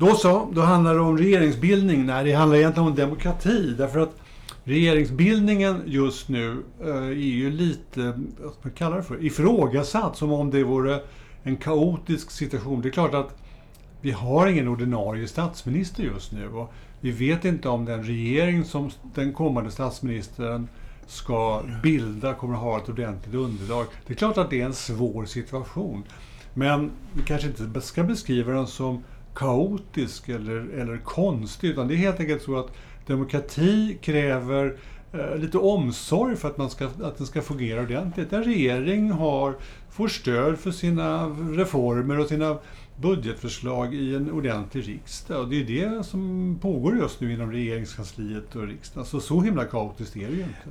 Då så, då handlar det om regeringsbildning. Nej, det handlar egentligen om demokrati. Därför att regeringsbildningen just nu eh, är ju lite, eh, vad ska man kalla det för, ifrågasatt. Som om det vore en kaotisk situation. Det är klart att vi har ingen ordinarie statsminister just nu. Och vi vet inte om den regering som den kommande statsministern ska bilda kommer att ha ett ordentligt underlag. Det är klart att det är en svår situation. Men vi kanske inte ska beskriva den som kaotisk eller, eller konstig, utan det är helt enkelt så att demokrati kräver eh, lite omsorg för att, man ska, att den ska fungera ordentligt. En regering har, får stöd för sina reformer och sina budgetförslag i en ordentlig riksdag. Och det är det som pågår just nu inom regeringskansliet och riksdagen. Så så himla kaotiskt är det ju inte.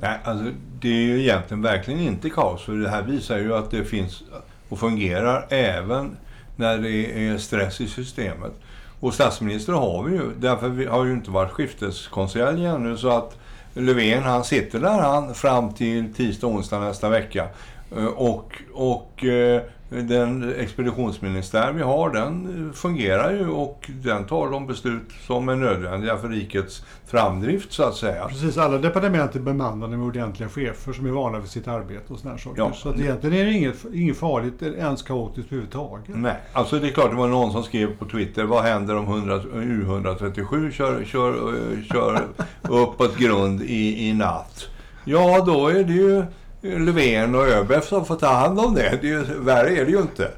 Nej, alltså, det är ju egentligen verkligen inte kaos. För det här visar ju att det finns och fungerar även när det är stress i systemet. Och statsminister har vi ju. Därför vi har ju inte varit skifteskonselj ännu. Så att Löfven han sitter där han fram till tisdag, onsdag nästa vecka. Eh, och, och eh, den expeditionsministär vi har, den fungerar ju och den tar de beslut som är nödvändiga för rikets framdrift så att säga. Precis, alla departement är bemannade med ordentliga chefer som är vana vid sitt arbete och sådana saker. Ja. Så att egentligen är det inget, inget farligt, ens kaotiskt överhuvudtaget. Nej, alltså det är klart det var någon som skrev på Twitter, vad händer om 100, U137 kör, kör, kör uppåt grund i, i natt? Ja, då är det ju Löfven och ÖB som får ta hand om det. det är, ju- värre är det ju inte.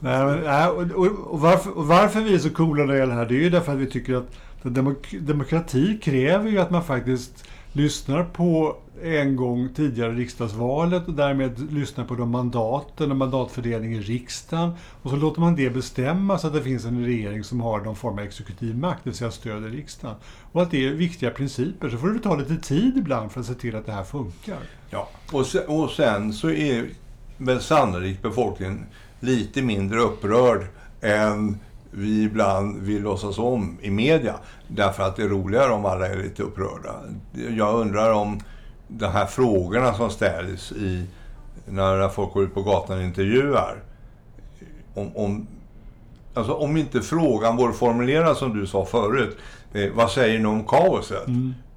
Nej, men, nej, och, och, och, varför, och varför vi är så coola när det gäller det här, det är ju därför att vi tycker att demok demokrati kräver ju att man faktiskt lyssnar på en gång tidigare riksdagsvalet och därmed lyssnar på de mandaten och mandatfördelningen i riksdagen. Och så låter man det bestämma så att det finns en regering som har någon form av exekutiv makt, det vill säga stöd i riksdagen. Och att det är viktiga principer. Så får det ta lite tid ibland för att se till att det här funkar. Ja. Och, sen, och sen så är väl sannolikt befolkningen lite mindre upprörd än vi ibland vill låtsas om i media. Därför att det är roligare om alla är lite upprörda. Jag undrar om de här frågorna som ställs i, när folk går ut på gatan och intervjuar. Om, om, alltså om inte frågan vore formulerad som du sa förut. Eh, vad säger ni om kaoset?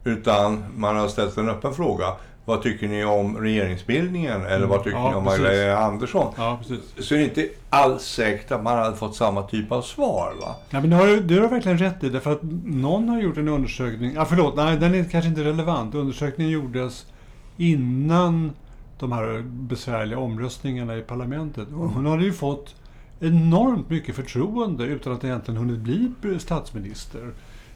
Utan man har ställt en öppen fråga. Vad tycker ni om regeringsbildningen? Eller vad tycker Ja, ni om precis. Magdalena Andersson? Ja, precis. Så är det inte alls säkert att man hade fått samma typ av svar. Va? Ja, men det har, du- det har verkligen rätt i. Därför att någon har gjort en undersökning. Ah, förlåt, nej, den är kanske inte relevant. Undersökningen gjordes innan de här besvärliga omröstningarna i parlamentet. Och hon hade ju fått enormt mycket förtroende utan att egentligen hunnit bli statsminister.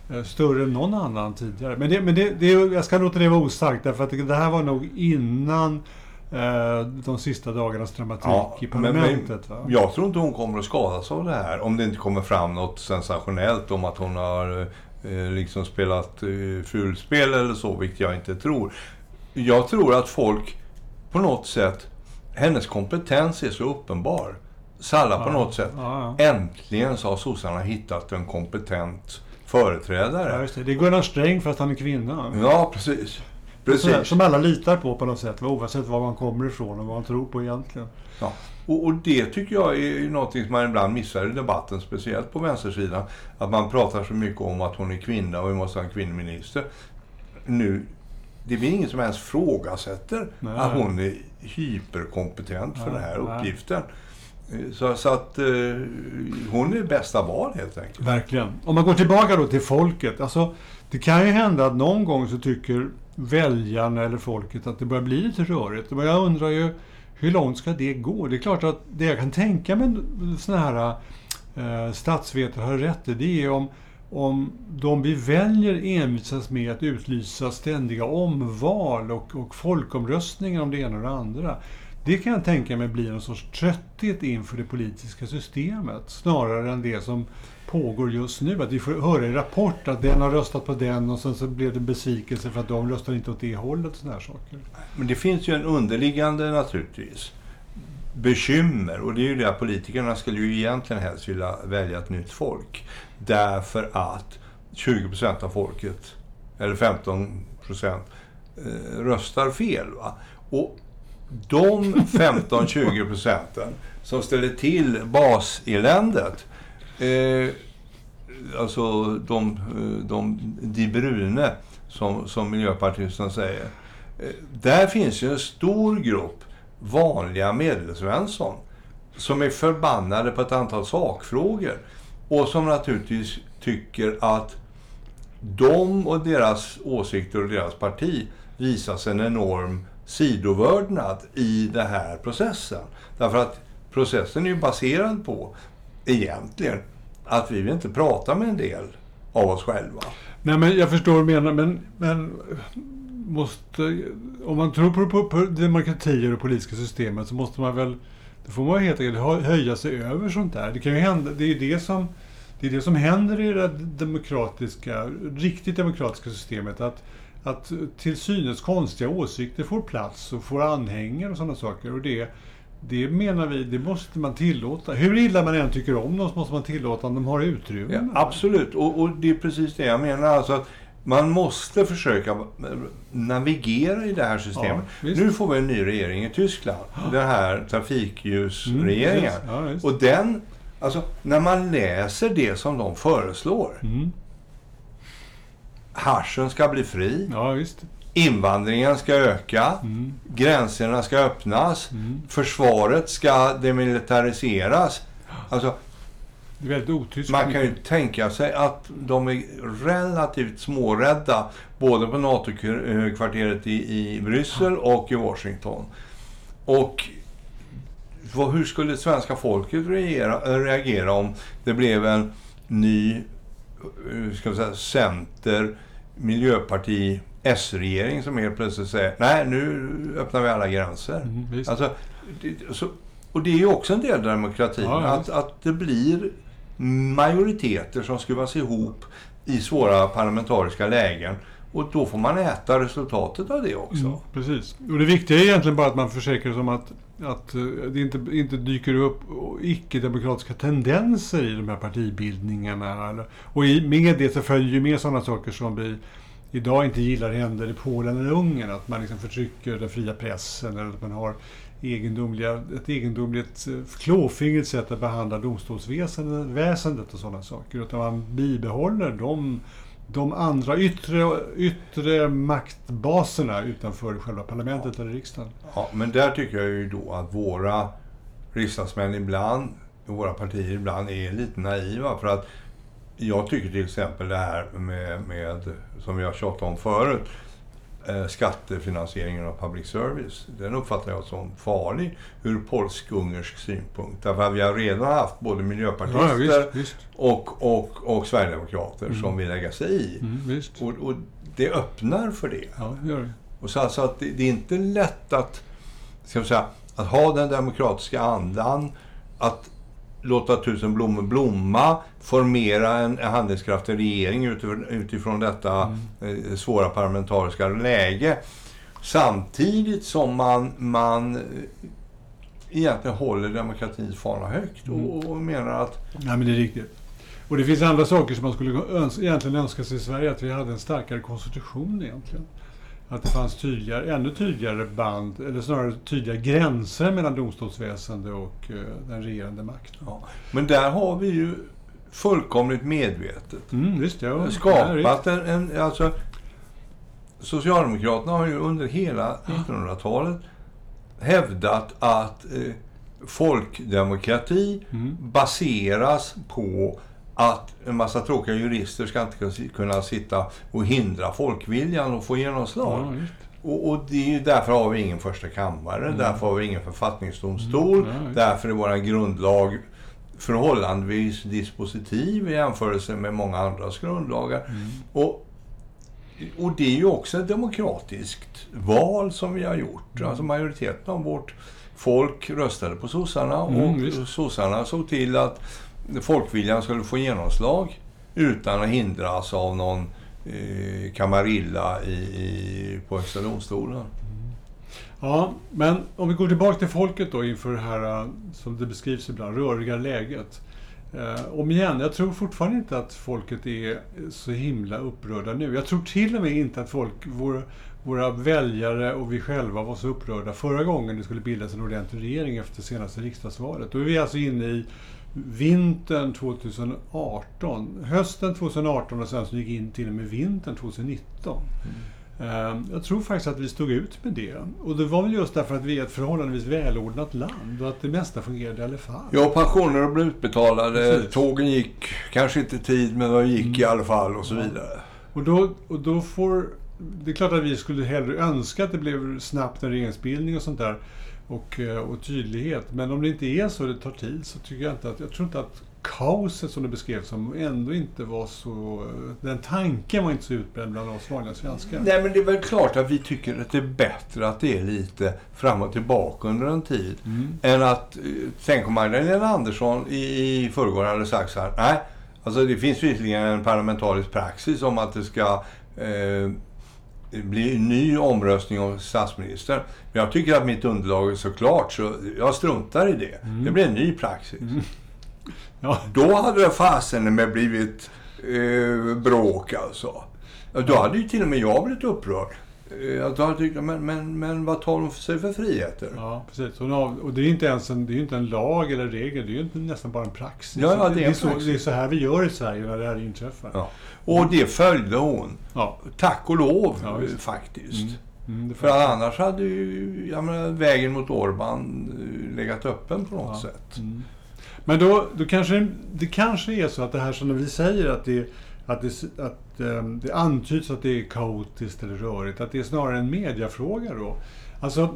Eh, Större än någon annan tidigare. Men, det, men det, det, jag ska låta det vara osagt därför att det, här var nog innan eh, de sista dagarnas dramatik i men- men parlamentet. va? Jag tror inte hon kommer att skadas av det här. Om det inte kommer fram något sensationellt om att hon har eh, liksom spelat eh, fulspel eller så, vilket jag inte tror. Jag tror att folk på något sätt, hennes kompetens är så uppenbar. Salla på Ja, något sätt. ja, ja. Äntligen så har sossarna hittat en kompetent företrädare. Ja, just det. det är Gunnar Sträng fast han är kvinna. Ja, precis. Precis. Som alla litar på på något sätt, oavsett var man kommer ifrån och vad man tror på egentligen. Ja. Och, och det tycker jag är någonting som man ibland missar i debatten, speciellt på vänstersidan. Att man pratar så mycket om att hon är kvinna och vi måste ha en kvinnominister. Nu, det är ingen som ens frågasätter Nej. att hon är hyperkompetent för Nej, den här nej. uppgiften. Eh, så, så att eh, hon är bästa val helt enkelt. Verkligen. Om man går tillbaka då till folket. Alltså, det kan ju hända att någon gång så tycker väljarna eller folket att det börjar bli lite rörigt. Men jag undrar ju, hur långt ska det gå? Det är klart att det jag kan tänka mig sådana här eh, statsvetare har rätt i, det är om, om de vi väljer envisas med att utlysa ständiga omval och, och folkomröstningar om det ena och det andra. Det kan jag tänka mig blir en sorts trötthet inför det politiska systemet snarare än det som pågår just nu. Att vi får höra i Rapport att den har röstat på den och sen så blev det besvikelse för att de röstar inte åt det hållet och här saker. Men det finns ju en underliggande naturligtvis bekymmer och det är ju det att politikerna skulle ju egentligen helst vilja välja ett nytt folk. Därför att 20 procent av folket, eller 15 procent, eh, röstar fel. Va? Och de 15-20 procenten som ställer till baseländet, eh, alltså de, eh, de de brune, som, som miljöpartisten säger. Eh, där finns ju en stor grupp vanliga medelsvensson som är förbannade på ett antal sakfrågor och som naturligtvis tycker att de och deras åsikter och deras parti visas en enorm sidovördnad i den här processen. Därför att processen är ju baserad på, egentligen, att vi vill inte prata med en del av oss själva. Nej, men jag förstår vad du menar, men, men måste, om man tror på, på, på demokratier och det politiska systemet så måste man väl, då får man helt enkelt höja sig över sånt där. Det kan ju hända, det är ju det som, det är det som händer i det demokratiska, riktigt demokratiska systemet. Att, att till synes konstiga åsikter får plats och får anhängare och sådana saker. Och det, det menar vi, det måste man tillåta. Hur illa man än tycker om dem så måste man tillåta om de har utrymme. Ja, absolut, och, och, det är precis det jag menar. Alltså att man måste försöka navigera i det här systemet. Ja, nu får vi en ny regering i Tyskland. Den här trafikljusregeringen. Mm, ja, och den, alltså när man läser det som de föreslår. Mm. Haschen ska bli fri. Ja, visst. Invandringen ska öka. Mm. Gränserna ska öppnas. Mm. Försvaret ska demilitariseras. Alltså, det är väldigt otyskt. Man kan ju tänka sig att de är relativt smårädda både på NATO-kvarteret i, i Bryssel och i Washington. Och vad, hur skulle svenska folket reagera, reagera om det blev en ny ska vi säga, center, miljöparti, S-regering som helt plötsligt säger nej nu öppnar vi alla gränser. Mm, alltså, det, så, och det är ju också en del av demokratin, ja, att, att det blir majoriteter som skruvas ihop i svåra parlamentariska lägen. Och då får man äta resultatet av det också. Mm, precis. Och det viktiga är egentligen bara att man försäkrar sig om att, att eh, det inte, inte dyker upp icke-demokratiska tendenser i de här partibildningarna. Och i, med det så följer ju med sådana saker som vi idag inte gillar händer i Polen eller Ungern. Att man liksom förtrycker den fria pressen eller att man har egendomliga, ett egendomligt eh, klåfingrigt sätt att behandla domstolsväsendet och sådana saker. Utan man bibehåller de, de andra yttre, yttre maktbaserna utanför själva parlamentet ja. eller riksdagen. Ja, men där tycker jag ju då att våra riksdagsmän ibland, våra partier ibland är lite naiva. För att jag tycker till exempel det här med, med som vi har tjatat om förut, Eh, skattefinansieringen av public service. Den uppfattar jag som farlig ur polsk-ungersk synpunkt. Därför att vi har redan haft både miljöpartister ja, visst, visst. Och, och, och sverigedemokrater mm. som vill lägga sig i. Mm, och, och, det öppnar för det. Ja, det, det. Och så alltså att det, det, är inte lätt att, ska säga, att ha den demokratiska andan, att låta tusen blommor blomma, formera en handlingskraftig regering utifrån detta mm. svåra parlamentariska läge. Samtidigt som man, man egentligen håller demokratins fana högt och, mm. och menar att... Ja, men det är riktigt. Och det finns andra saker som man skulle öns egentligen önska sig i Sverige, att vi hade en starkare konstitution egentligen att det fanns tydligare, ännu tydligare band, eller snarare tydliga gränser mellan domstolsväsende och uh, den regerande makten. Ja. Men där har vi ju fullkomligt medvetet mm, visst, ja. skapat en, en... Alltså, Socialdemokraterna har ju under hela 1900-talet hävdat att eh, folkdemokrati mm. baseras på att en massa tråkiga jurister ska inte kunna sitta och hindra folkviljan och få genomslag. Ja, och, och, det är därför har vi ingen första kammare, mm. därför har vi ingen författningsdomstol, mm. ja, därför är vår grundlag förhållandevis dispositiv i jämförelse med många andras grundlagar. Mm. Och, och det är ju också ett demokratiskt val som vi har gjort. Mm. Alltså majoriteten av vårt folk röstade på sossarna och mm, sossarna såg till att folkviljan skulle få genomslag utan att hindras av någon eh, kamarilla i, i, på Högsta domstolen. Mm. Ja, men om vi går tillbaka till folket då inför det här, eh, som det beskrivs ibland, röriga läget. Eh, om igen, jag tror fortfarande inte att folket är så himla upprörda nu. Jag tror till och med inte att folk, vår, våra väljare och vi själva var så upprörda förra gången det skulle bildas en ordentlig regering efter senaste riksdagsvalet. Då är vi alltså inne i vintern 2018. Hösten 2018 och sen så gick in till och med vintern 2019. Mm. Jag tror faktiskt att vi stod ut med det. Och det var väl just därför att vi är ett förhållandevis välordnat land och att det mesta fungerade i alla fall. Ja, pensioner blev utbetalade, Precis. tågen gick kanske inte tid men de gick mm. i alla fall och så vidare. Och då, och då får... Det är klart att vi skulle hellre önska att det blev snabbt en regeringsbildning och sånt där och, eh, och tydlighet. Men om det inte är så, det tar tid, så tycker jag inte att... Jag tror inte att kaoset som det beskrevs som ändå inte var så... Den tanken var inte så utbredd bland oss vanliga svenskar. Nej, men det är väl klart att vi tycker att det är bättre att det är lite fram och tillbaka under en tid. Mm. Än att... Eh, tänk om Magdalena Andersson i, i förrgår hade sagt så här. Nej, alltså det finns visserligen en parlamentarisk praxis om att det ska... Eh, bli en ny omröstning om statsminister. Men jag tycker att mitt underlag är så klart så jag struntar i det. Mm. Det blir en ny praxis. Mm. Ja. Då hade det fasen med blivit eh, bråk alltså. Då hade ju till och med jag blivit upprörd. Eh, då hade tyckt, men, men, men vad tar de för sig för friheter? Ja, precis. Och det är ju inte ens en, det är inte en lag eller regel, det är ju nästan bara en praxis. Ja, ja, det, är, det, är så, det är så här vi gör i Sverige när det här inträffar. Ja. Och det följde hon. Ja. Tack och lov, ja, faktiskt. Mm. Mm, för annars hade ju jag menar, vägen mot Orban eh, legat öppen på något sätt. Mm. Men då, då kanske det kanske är så att det här som vi säger att det, att det, att, um, det antyds att det är kaotiskt eller rörigt, att det är snarare en mediafråga då. Alltså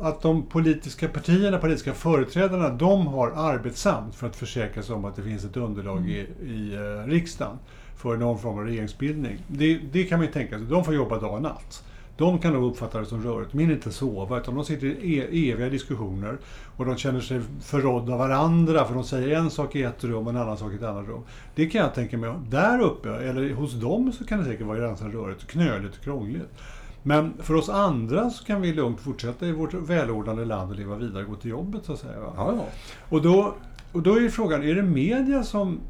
att de politiska partierna, politiska företrädarna, de har arbetsamt för att försäkra sig om att det finns ett underlag i, i uh, riksdagen för någon form av regeringsbildning. Det, det kan man ju tänka sig. De får jobba dag och natt. De kan nog uppfatta det som rörigt. Hinner inte sova, utan de sitter i e eviga diskussioner. Och de känner sig förrådda av varandra, för de säger en sak i ett rum och en annan sak i ett annat rum. Det kan jag tänka mig. Där uppe, eller hos dem, så kan det säkert vara ganska rörigt, knöligt och krångligt. Men för oss andra så kan vi lugnt fortsätta i vårt välordnade land och leva vidare gå till jobbet, så att säga. Ja, ja. Och, då, och då är frågan, är det media som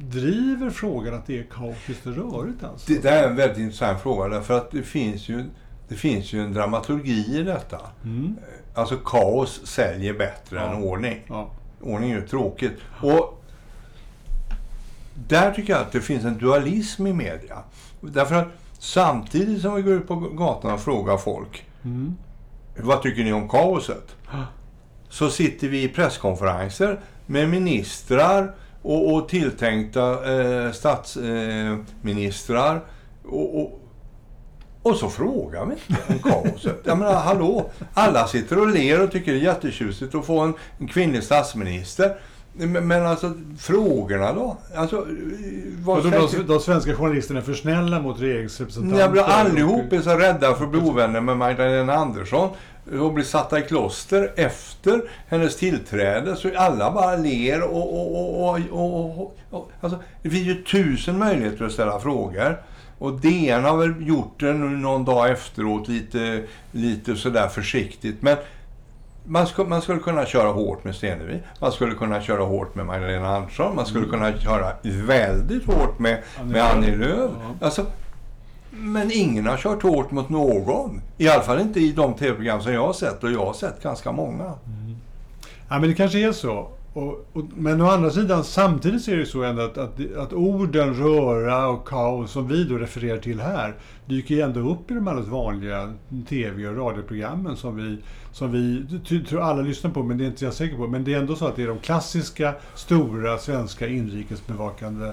driver frågan att det är kaotiskt och rörigt? Alltså? Det där är en väldigt intressant fråga, därför att det finns ju det finns ju en dramaturgi i detta. Mm. Alltså kaos säljer bättre ja. än ordning. Ja. Ordning är ju tråkigt. Och där tycker jag att det finns en dualism i media. Därför att samtidigt som vi går ut på gatan och frågar folk mm. vad tycker ni om kaoset? Så sitter vi i presskonferenser med ministrar och, och tilltänkta eh, statsministrar eh, och, och och så frågar vi inte om kaoset. Jag menar, hallå? Alla sitter och ler och tycker det är jättetjusigt att få en, en kvinnlig statsminister. Men, men alltså, frågorna då? Alltså, vad de, de, de svenska journalisterna är för snälla mot regeringsrepresentanter? Ja, men allihop är så rädda för att bli ovänner med Magdalena Andersson och bli satta i kloster efter hennes tillträde. Så alla bara ler och... och, och, och, och, och alltså, det finns ju tusen möjligheter att ställa frågor. Och DN har väl gjort det någon dag efteråt lite, lite sådär försiktigt. Men man, skulle, man skulle kunna köra hårt med Stenevi. Man skulle kunna köra hårt med Magdalena Andersson. Man skulle mm. kunna köra väldigt hårt med, med Annie Lööf. Alltså, men ingen har kört hårt mot någon. I alla fall inte i de tv-program som jag har sett. Och jag har sett ganska många. Mm. Ja, men det kanske är så. Och, och, men å andra sidan, samtidigt så är det så ändå att, att, att, orden röra och kaos som vi då refererar till här dyker ju ändå upp i de alldeles vanliga tv och radioprogrammen som vi, som vi tror alla lyssnar på, men det är inte jag säker på. Men det är ändå så att det är de klassiska, stora, svenska inrikesbevakande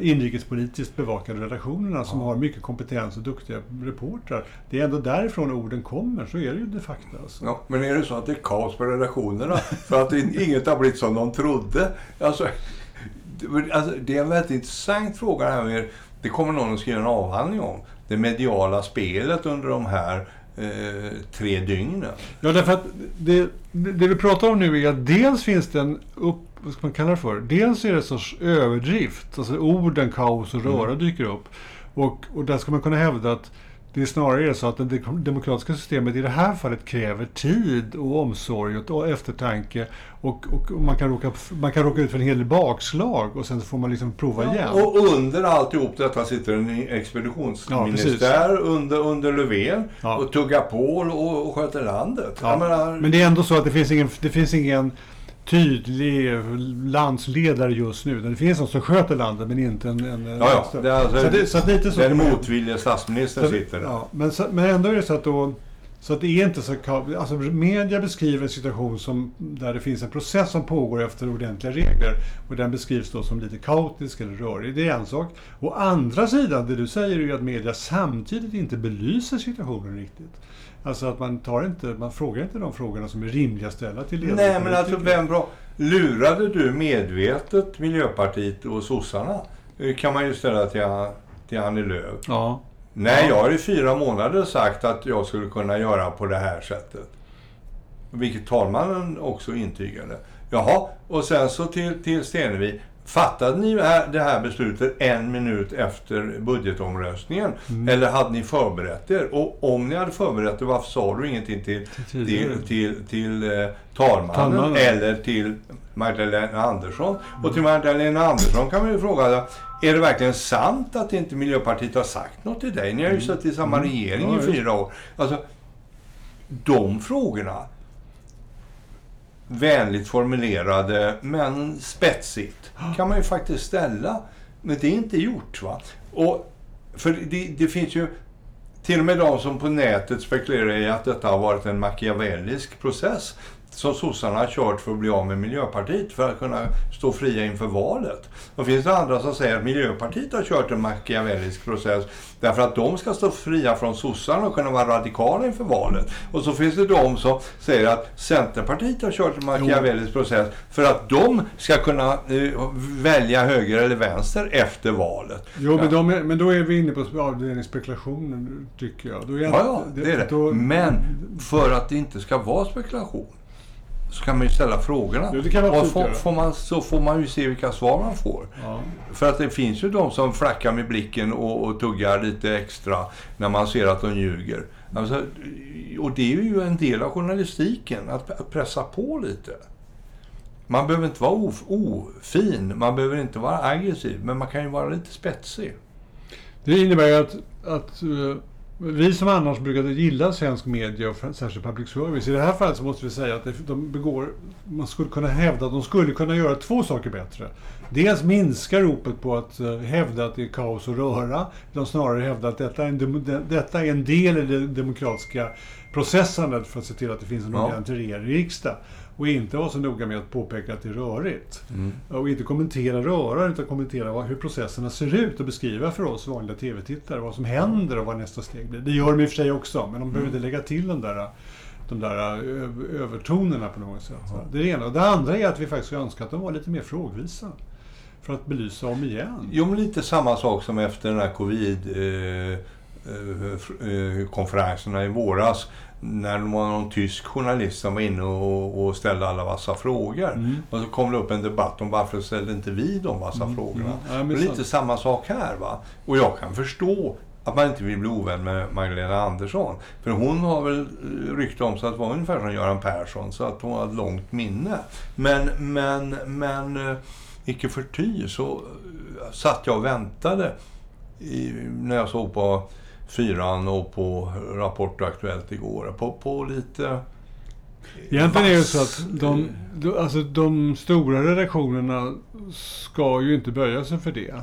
inrikespolitiskt bevakade redaktionerna som har mycket kompetens och duktiga reportrar. Det är ändå därifrån orden kommer, så är det ju de facto. Alltså. Ja, men är det så att det är kaos på redaktionerna för att inget har blivit som de trodde? Alltså, alltså, det är en väldigt intressant fråga här med, det kommer någon att skriva en avhandling om, det mediala spelet under de här eh, tre dygnen. Ja, därför att det, det vi pratar om nu är att dels finns det en upp vad ska man kalla det för? Dels är det en sorts överdrift, alltså orden kaos och röra mm. dyker upp. Och, och där ska man kunna hävda att det är snarare så att det demokratiska systemet i det här fallet kräver tid och omsorg och eftertanke. Och, och man, kan råka, man kan råka ut för en hel del bakslag och sen får man liksom prova ja, igen. Och under alltihop detta sitter en expeditionsministär ja, under, under Löfven ja. och tuggar på och, och sköter landet. Men det är ändå så att det finns ingen, det finns ingen tydlig landsledare just nu. Det finns någon som sköter landet men inte en... en ja, ja. Det är alltså, så det, så lite så den motvilliga statsministern sitter där. Ja, men, men ändå är det så att då... Så att det är inte så... Alltså media beskriver en situation som, där det finns en process som pågår efter ordentliga regler. Och den beskrivs då som lite kaotisk eller rörig. Det är en sak. Å andra sidan, det du säger är ju att media samtidigt inte belyser situationen riktigt. Alltså att man, tar inte, man frågar inte de frågorna som är rimliga att ställa till ledande Nej, men alltså vem bra... Lurade du medvetet Miljöpartiet och sossarna? kan man ju ställa till, till Annie Lööf. Ja. Nej, jag har i fyra månader sagt att jag skulle kunna göra på det här sättet. Vilket talmannen också intygade. Jaha, och sen så till, till Stenevi. Fattade ni det här beslutet en minut efter budgetomröstningen? Mm. Eller hade ni förberett er? Och om ni hade förberett er, varför sa du ingenting till, till, till, till eh, talmannen, talmannen, eller till Magdalena Andersson? Mm. Och till Magdalena Andersson kan man ju fråga, är det verkligen sant att inte Miljöpartiet har sagt något till dig? Ni har ju mm. suttit i samma mm. regering i fyra år. Alltså, de frågorna vänligt formulerade men spetsigt kan man ju faktiskt ställa. Men det är inte gjort. va. Och, för det, det finns ju till och med de som på nätet spekulerar i att detta har varit en machiavellisk process som sossarna har kört för att bli av med Miljöpartiet för att kunna stå fria inför valet. Då finns det andra som säger att Miljöpartiet har kört en machiavellisk process därför att de ska stå fria från sossarna och kunna vara radikala inför valet. Och så finns det de som säger att Centerpartiet har kört en machiavellisk process för att de ska kunna eh, välja höger eller vänster efter valet. Jo, men, de är, men då är vi inne på avdelningsspekulationen, tycker jag. Då är ja, ja, det är det. Då, men för att det inte ska vara spekulation så kan man ju ställa frågorna. Jo, det kan man och får, får man, så får man ju se vilka svar man får. Ja. För att det finns ju de som flackar med blicken och, och tuggar lite extra när man ser att de ljuger. Alltså, och det är ju en del av journalistiken, att, pressa på lite. Man behöver inte vara of, ofin, man behöver inte vara aggressiv, men man kan ju vara lite spetsig. Det innebär att, att uh vi som annars brukade gilla svensk media och särskilt public service, i det här fallet så måste vi säga att de begår, man skulle kunna hävda att de skulle kunna göra två saker bättre. Dels minska ropet på att uh, hävda att det är kaos och röra, utan snarare hävda att detta är en, detta är en del i det demokratiska processandet för att se till att det finns en ordentlig ja. riksdag. Och inte vara så noga med att påpeka att det är rörigt. Mm. Och inte kommentera röran, utan kommentera hur processerna ser ut och beskriva för oss vanliga TV-tittare vad som händer och vad nästa steg blir. Det gör de i och för sig också, men de mm. behöver inte lägga till de där, de där övertonerna på något sätt. Mm. Det är det ena. Och det andra är att vi faktiskt önskar att de var lite mer frågvisa. För att belysa om igen. Jo, men lite samma sak som efter den här covid eh konferenserna i våras när det var någon tysk journalist som var inne och, och ställde alla vassa frågor. Mm. Och så kom det upp en debatt om varför ställde inte vi de vassa mm. frågorna. Mm. Ja, lite samma sak här. va. Och jag kan förstå att man inte vill bli ovän med Magdalena Andersson. För hon har väl rykte om sig att vara ungefär som Göran Persson, så att hon har ett långt minne. Men, men, men eh, icke förty så eh, satt jag och väntade i, när jag såg på fyran och på Rapport Aktuellt igår. På, på lite... Egentligen är det så att de, alltså de stora redaktionerna ska ju inte böja sig för det.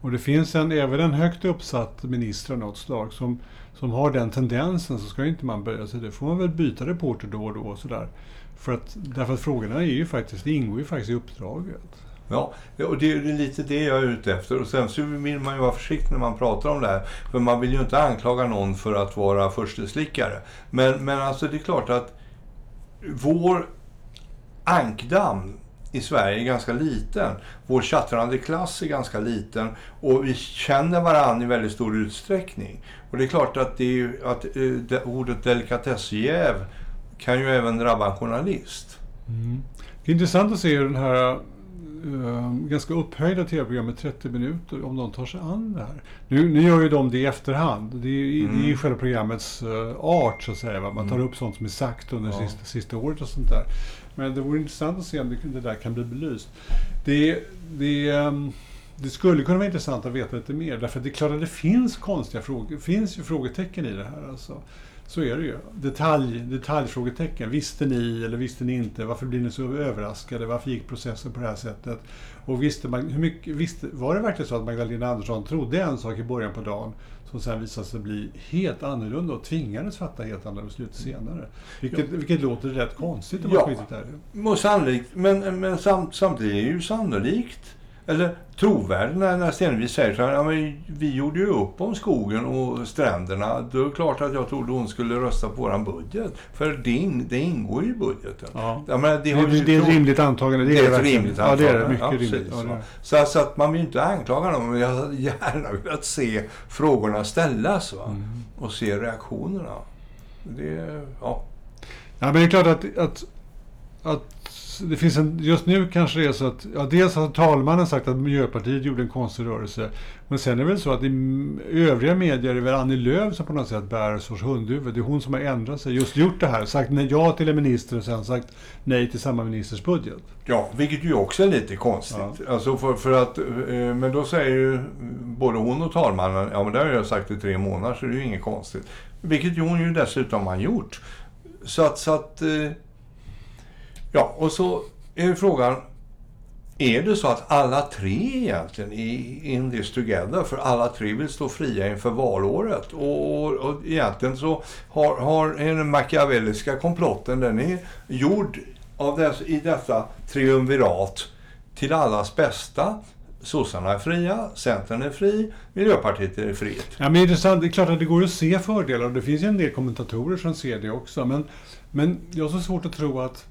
Och det finns en, även en högt uppsatt minister av något slag som, som har den tendensen så ska inte man böja sig. Det får man väl byta reporter då och då och sådär. För att, därför att frågorna är ju faktiskt, det ingår ju faktiskt i uppdraget. Ja, och det är lite det jag är ute efter. Och sen så vill man ju vara försiktig när man pratar om det här. För man vill ju inte anklaga någon för att vara försteslickare. Men, men alltså det är klart att vår ankdamm i Sverige är ganska liten. Vår chattrande klass är ganska liten och vi känner varandra i väldigt stor utsträckning. Och det är klart att, det är, att eh, ordet delikatessjäv kan ju även drabba en journalist. Mm. Det är intressant att se hur den här eh, ganska upphöjda tv-program med 30 minuter om de tar sig an det här. Nu, nu gör ju de det i efterhand. Det är, Mm. det är ju själva programmets eh, art så att säga. Va? Man tar Mm. upp sånt som är sagt under Ja. sista, sista året och sånt där. Men det vore intressant att se om det, det där kan bli belyst. Det, det, ehm, det skulle kunna vara intressant att veta lite mer. Därför att det är klart att det finns konstiga frågor. Det finns ju frågetecken i det här. Alltså. Så är det ju. Detalj, detaljfrågetecken. Visste ni eller visste ni inte? Varför blir ni så överraskade? Varför gick processen på det här sättet? Och visste man, hur mycket, visste, var det verkligen så att Magdalena Andersson trodde en sak i början på dagen som sen visade sig bli helt annorlunda och tvingades fatta helt andra beslut senare? Vilket, vilket låter rätt konstigt om man Ja. ärlig. Och sannolikt, men, men samt, samtidigt är det ju sannolikt, eller trovärdigt när, när Stenevi säger så här, ja, men vi gjorde ju upp om skogen och stränderna. Då är det klart att jag trodde hon skulle rösta på våran budget. För det, det ingår ju i budgeten. Ja. Jag menar, det, har det, ju det är ett rimligt antagande. Det, Det är är ett rimligt Ja, det är det. antagande. Mycket Ja, rimligt. Ja, det är. va. Så, så att man vill inte anklaga dem, men jag hade gärna velat se frågorna ställas va? Mm. och se reaktionerna. Det, ja. Ja, men det är klart att, att, att det finns en, just nu kanske det är så att, ja, dels har talmannen sagt att Miljöpartiet gjorde en konstig rörelse. Men sen är det väl så att i övriga medier är det väl Annie Lööf som på något sätt bär en sorts hundhuvud. Det är hon som har ändrat sig, just gjort det här. Sagt nej, ja till en minister och sen sagt nej till samma ministers budget. Ja, vilket ju också är lite konstigt. Alltså för, för att, eh, men då säger ju både hon och talmannen, ja men det har jag sagt i tre månader så det är ju inget konstigt. Vilket ju hon ju dessutom har gjort. Så att, så att eh, ja och så är frågan, är det så att alla tre egentligen är in this together? För alla tre vill stå fria inför valåret. Och, och, och egentligen så har, har den machiavelliska komplotten, den är gjord av dess, i detta triumvirat till allas bästa. Sossarna är fria, Centern är fri, Miljöpartiet är fritt. Ja, men det, är intressant. det är klart att det går att se fördelar och det finns ju en del kommentatorer som ser det också. Men, men jag har så svårt att tro att,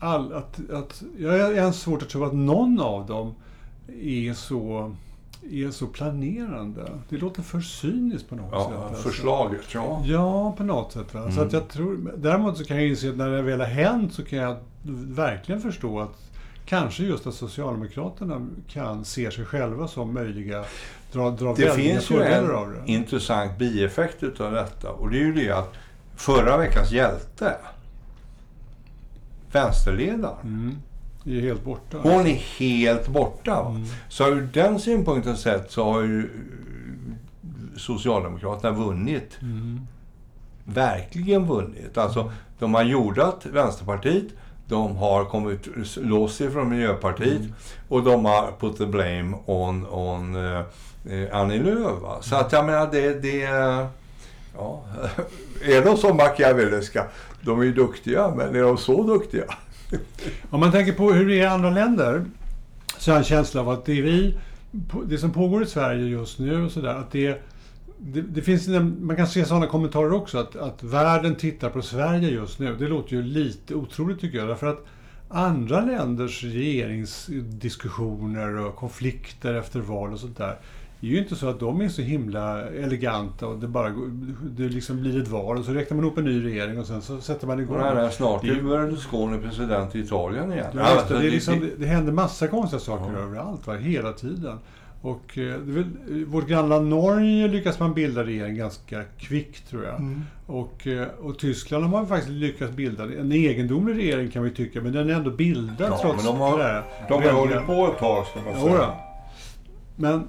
all, att, att... Jag har ens svårt att tro att någon av dem är så, är så planerande. Det låter för cyniskt på något Ja, sätt. alltså. förslaget, ja. Ja, på något sätt. Va? Så Mm. att jag tror, däremot så kan jag inse att när det väl har hänt så kan jag verkligen förstå att kanske just att Socialdemokraterna kan se sig själva som möjliga, dra, dra Det finns ju av en det. intressant bieffekt utav detta och det är ju det att förra veckans hjälte, vänsterledaren, Mm. Det är helt borta. hon är helt borta. Mm. Så ur den synpunkten sett så har ju Socialdemokraterna vunnit. Mm. Verkligen vunnit. Alltså, de har jordat Vänsterpartiet, de har kommit loss ifrån Miljöpartiet Mm. och de har put the blame on, on eh, Annie Lööf. Så att jag menar, det... det ja, är de så machiavelliska? De är ju duktiga, men är de så duktiga? Om man tänker på hur det är i andra länder så har jag en känsla av att det, vi, det som pågår i Sverige just nu och sådär, att det, det, det finns, man kan se sådana kommentarer också, att, att världen tittar på Sverige just nu. Det låter ju lite otroligt tycker jag, därför att andra länders regeringsdiskussioner och konflikter efter val och sånt där, det är ju inte så att de är så himla eleganta och det bara det liksom blir ett val och så räknar man ihop en ny regering och sen så sätter man igång. Nej, nej, snart Det är Berlusconi president i Italien igen. Ja, det, Alltså, det, är liksom, det, det händer massa konstiga saker Ja. överallt, va, hela tiden. Och eh, det eh, vårt grannland Norge lyckas man bilda regering ganska kvickt, tror jag. Mm. Och, eh, och Tyskland har man faktiskt lyckats bilda en egendomlig regering kan vi tycka, men den är ändå bildad Ja, trots men de har- det här. De har hållit på ett tag, ska man säga. Men,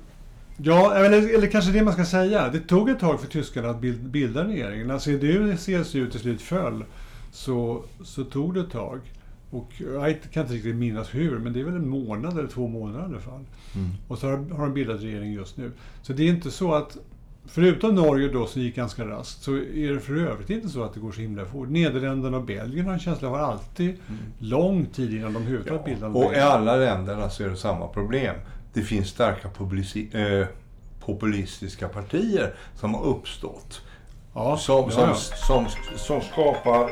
ja, eller, eller kanske det man ska säga. Det tog ett tag för tyskarna att bild- bilda regeringen. När CDU, CSU till slut föll så, så tog det ett tag. Och jag kan inte riktigt minnas hur, men det är väl en månad eller två månader i alla fall. Mm. Och så har, har de bildat regering just nu. Så det är inte så att, förutom Norge då som gick ganska raskt, så är det för övrigt inte så att det går så himla fort. Nederländerna och Belgien har en känsla av alltid lång tid innan de överhuvudtaget bildar en Och i alla länderna så är det samma problem. Det finns starka eh, populistiska partier som har uppstått. Ja, Som, som, ja. som, som skapar...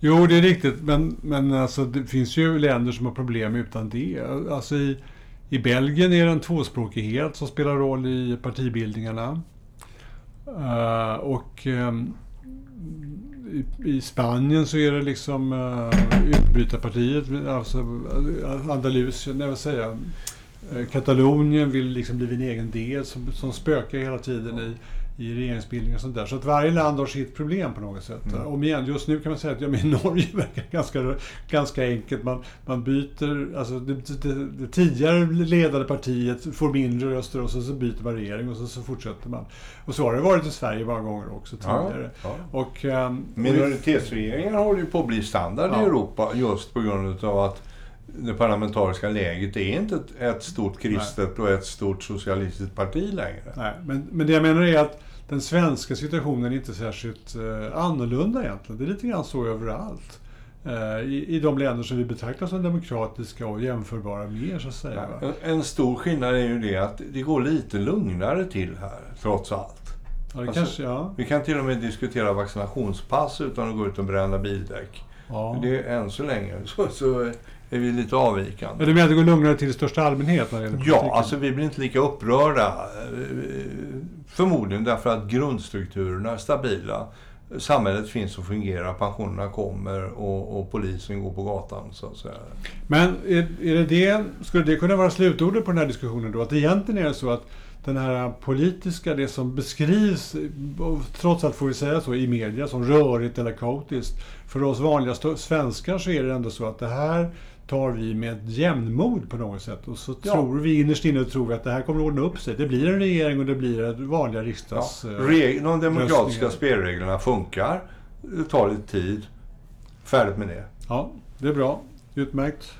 Jo, det är riktigt. Men, men alltså, det finns ju länder som har problem utan det. Alltså i, I Belgien är det en tvåspråkighet som spelar roll i partibildningarna. Eh, och ehm, i, I Spanien så är det liksom uh, utbrytarpartiet, alltså eh, Andalusien, nej vad säger jag, eh, Katalonien vill liksom bli en egen del som, som spökar hela tiden i i regeringsbildning och sånt där. Så att varje land har sitt problem på något sätt. Mm. Om igen, just nu kan man säga att ja, men Norge verkar ganska, ganska enkelt. Man, man byter, alltså det, det, det, tidigare ledande partiet får mindre röster och så, så byter man regering och så, så fortsätter man. Och så har det varit i Sverige många gånger också tidigare. Ja, ja. Och, um, Minoritetsregeringar håller ju på att bli standard ja. i Europa just på grund av att det parlamentariska läget är inte ett, ett stort kristet Nej. och ett stort socialistiskt parti längre. Nej, men, men det jag menar är att den svenska situationen är inte särskilt eh, annorlunda egentligen. Det är lite grann så överallt. Eh, I, I de länder som vi betraktar som demokratiska och jämförbara med så att säga. Ja, en stor skillnad är ju det att det går lite lugnare till här, trots allt. Ja, alltså, kanske, ja. Vi kan till och med diskutera vaccinationspass utan att gå ut och bränna bildäck. Ja. Det är än så länge så, så är vi lite avvikande. Ja, du menar att det går lugnare till i största allmänhet? När det gäller ja, alltså vi blir inte lika upprörda. Förmodligen därför att grundstrukturerna är stabila. Samhället finns och fungerar, pensionerna kommer och, och, polisen går på gatan. Så att säga. Men är, är det det, skulle det kunna vara slutordet på den här diskussionen då? Att egentligen är det så att den här politiska, det som beskrivs, trots allt får vi säga så, i media som rörigt eller kaotiskt. För oss vanliga svenskar så är det ändå så att det här tar vi med jämnmod på något sätt. Och så ja. tror vi innerst inne tror vi att det här kommer att ordna upp sig. Det blir en regering och det blir vanliga riksdags... Ja. Reg de demokratiska spelreglerna funkar. Det tar lite tid. Färdigt med det. Ja, det är bra. Utmärkt.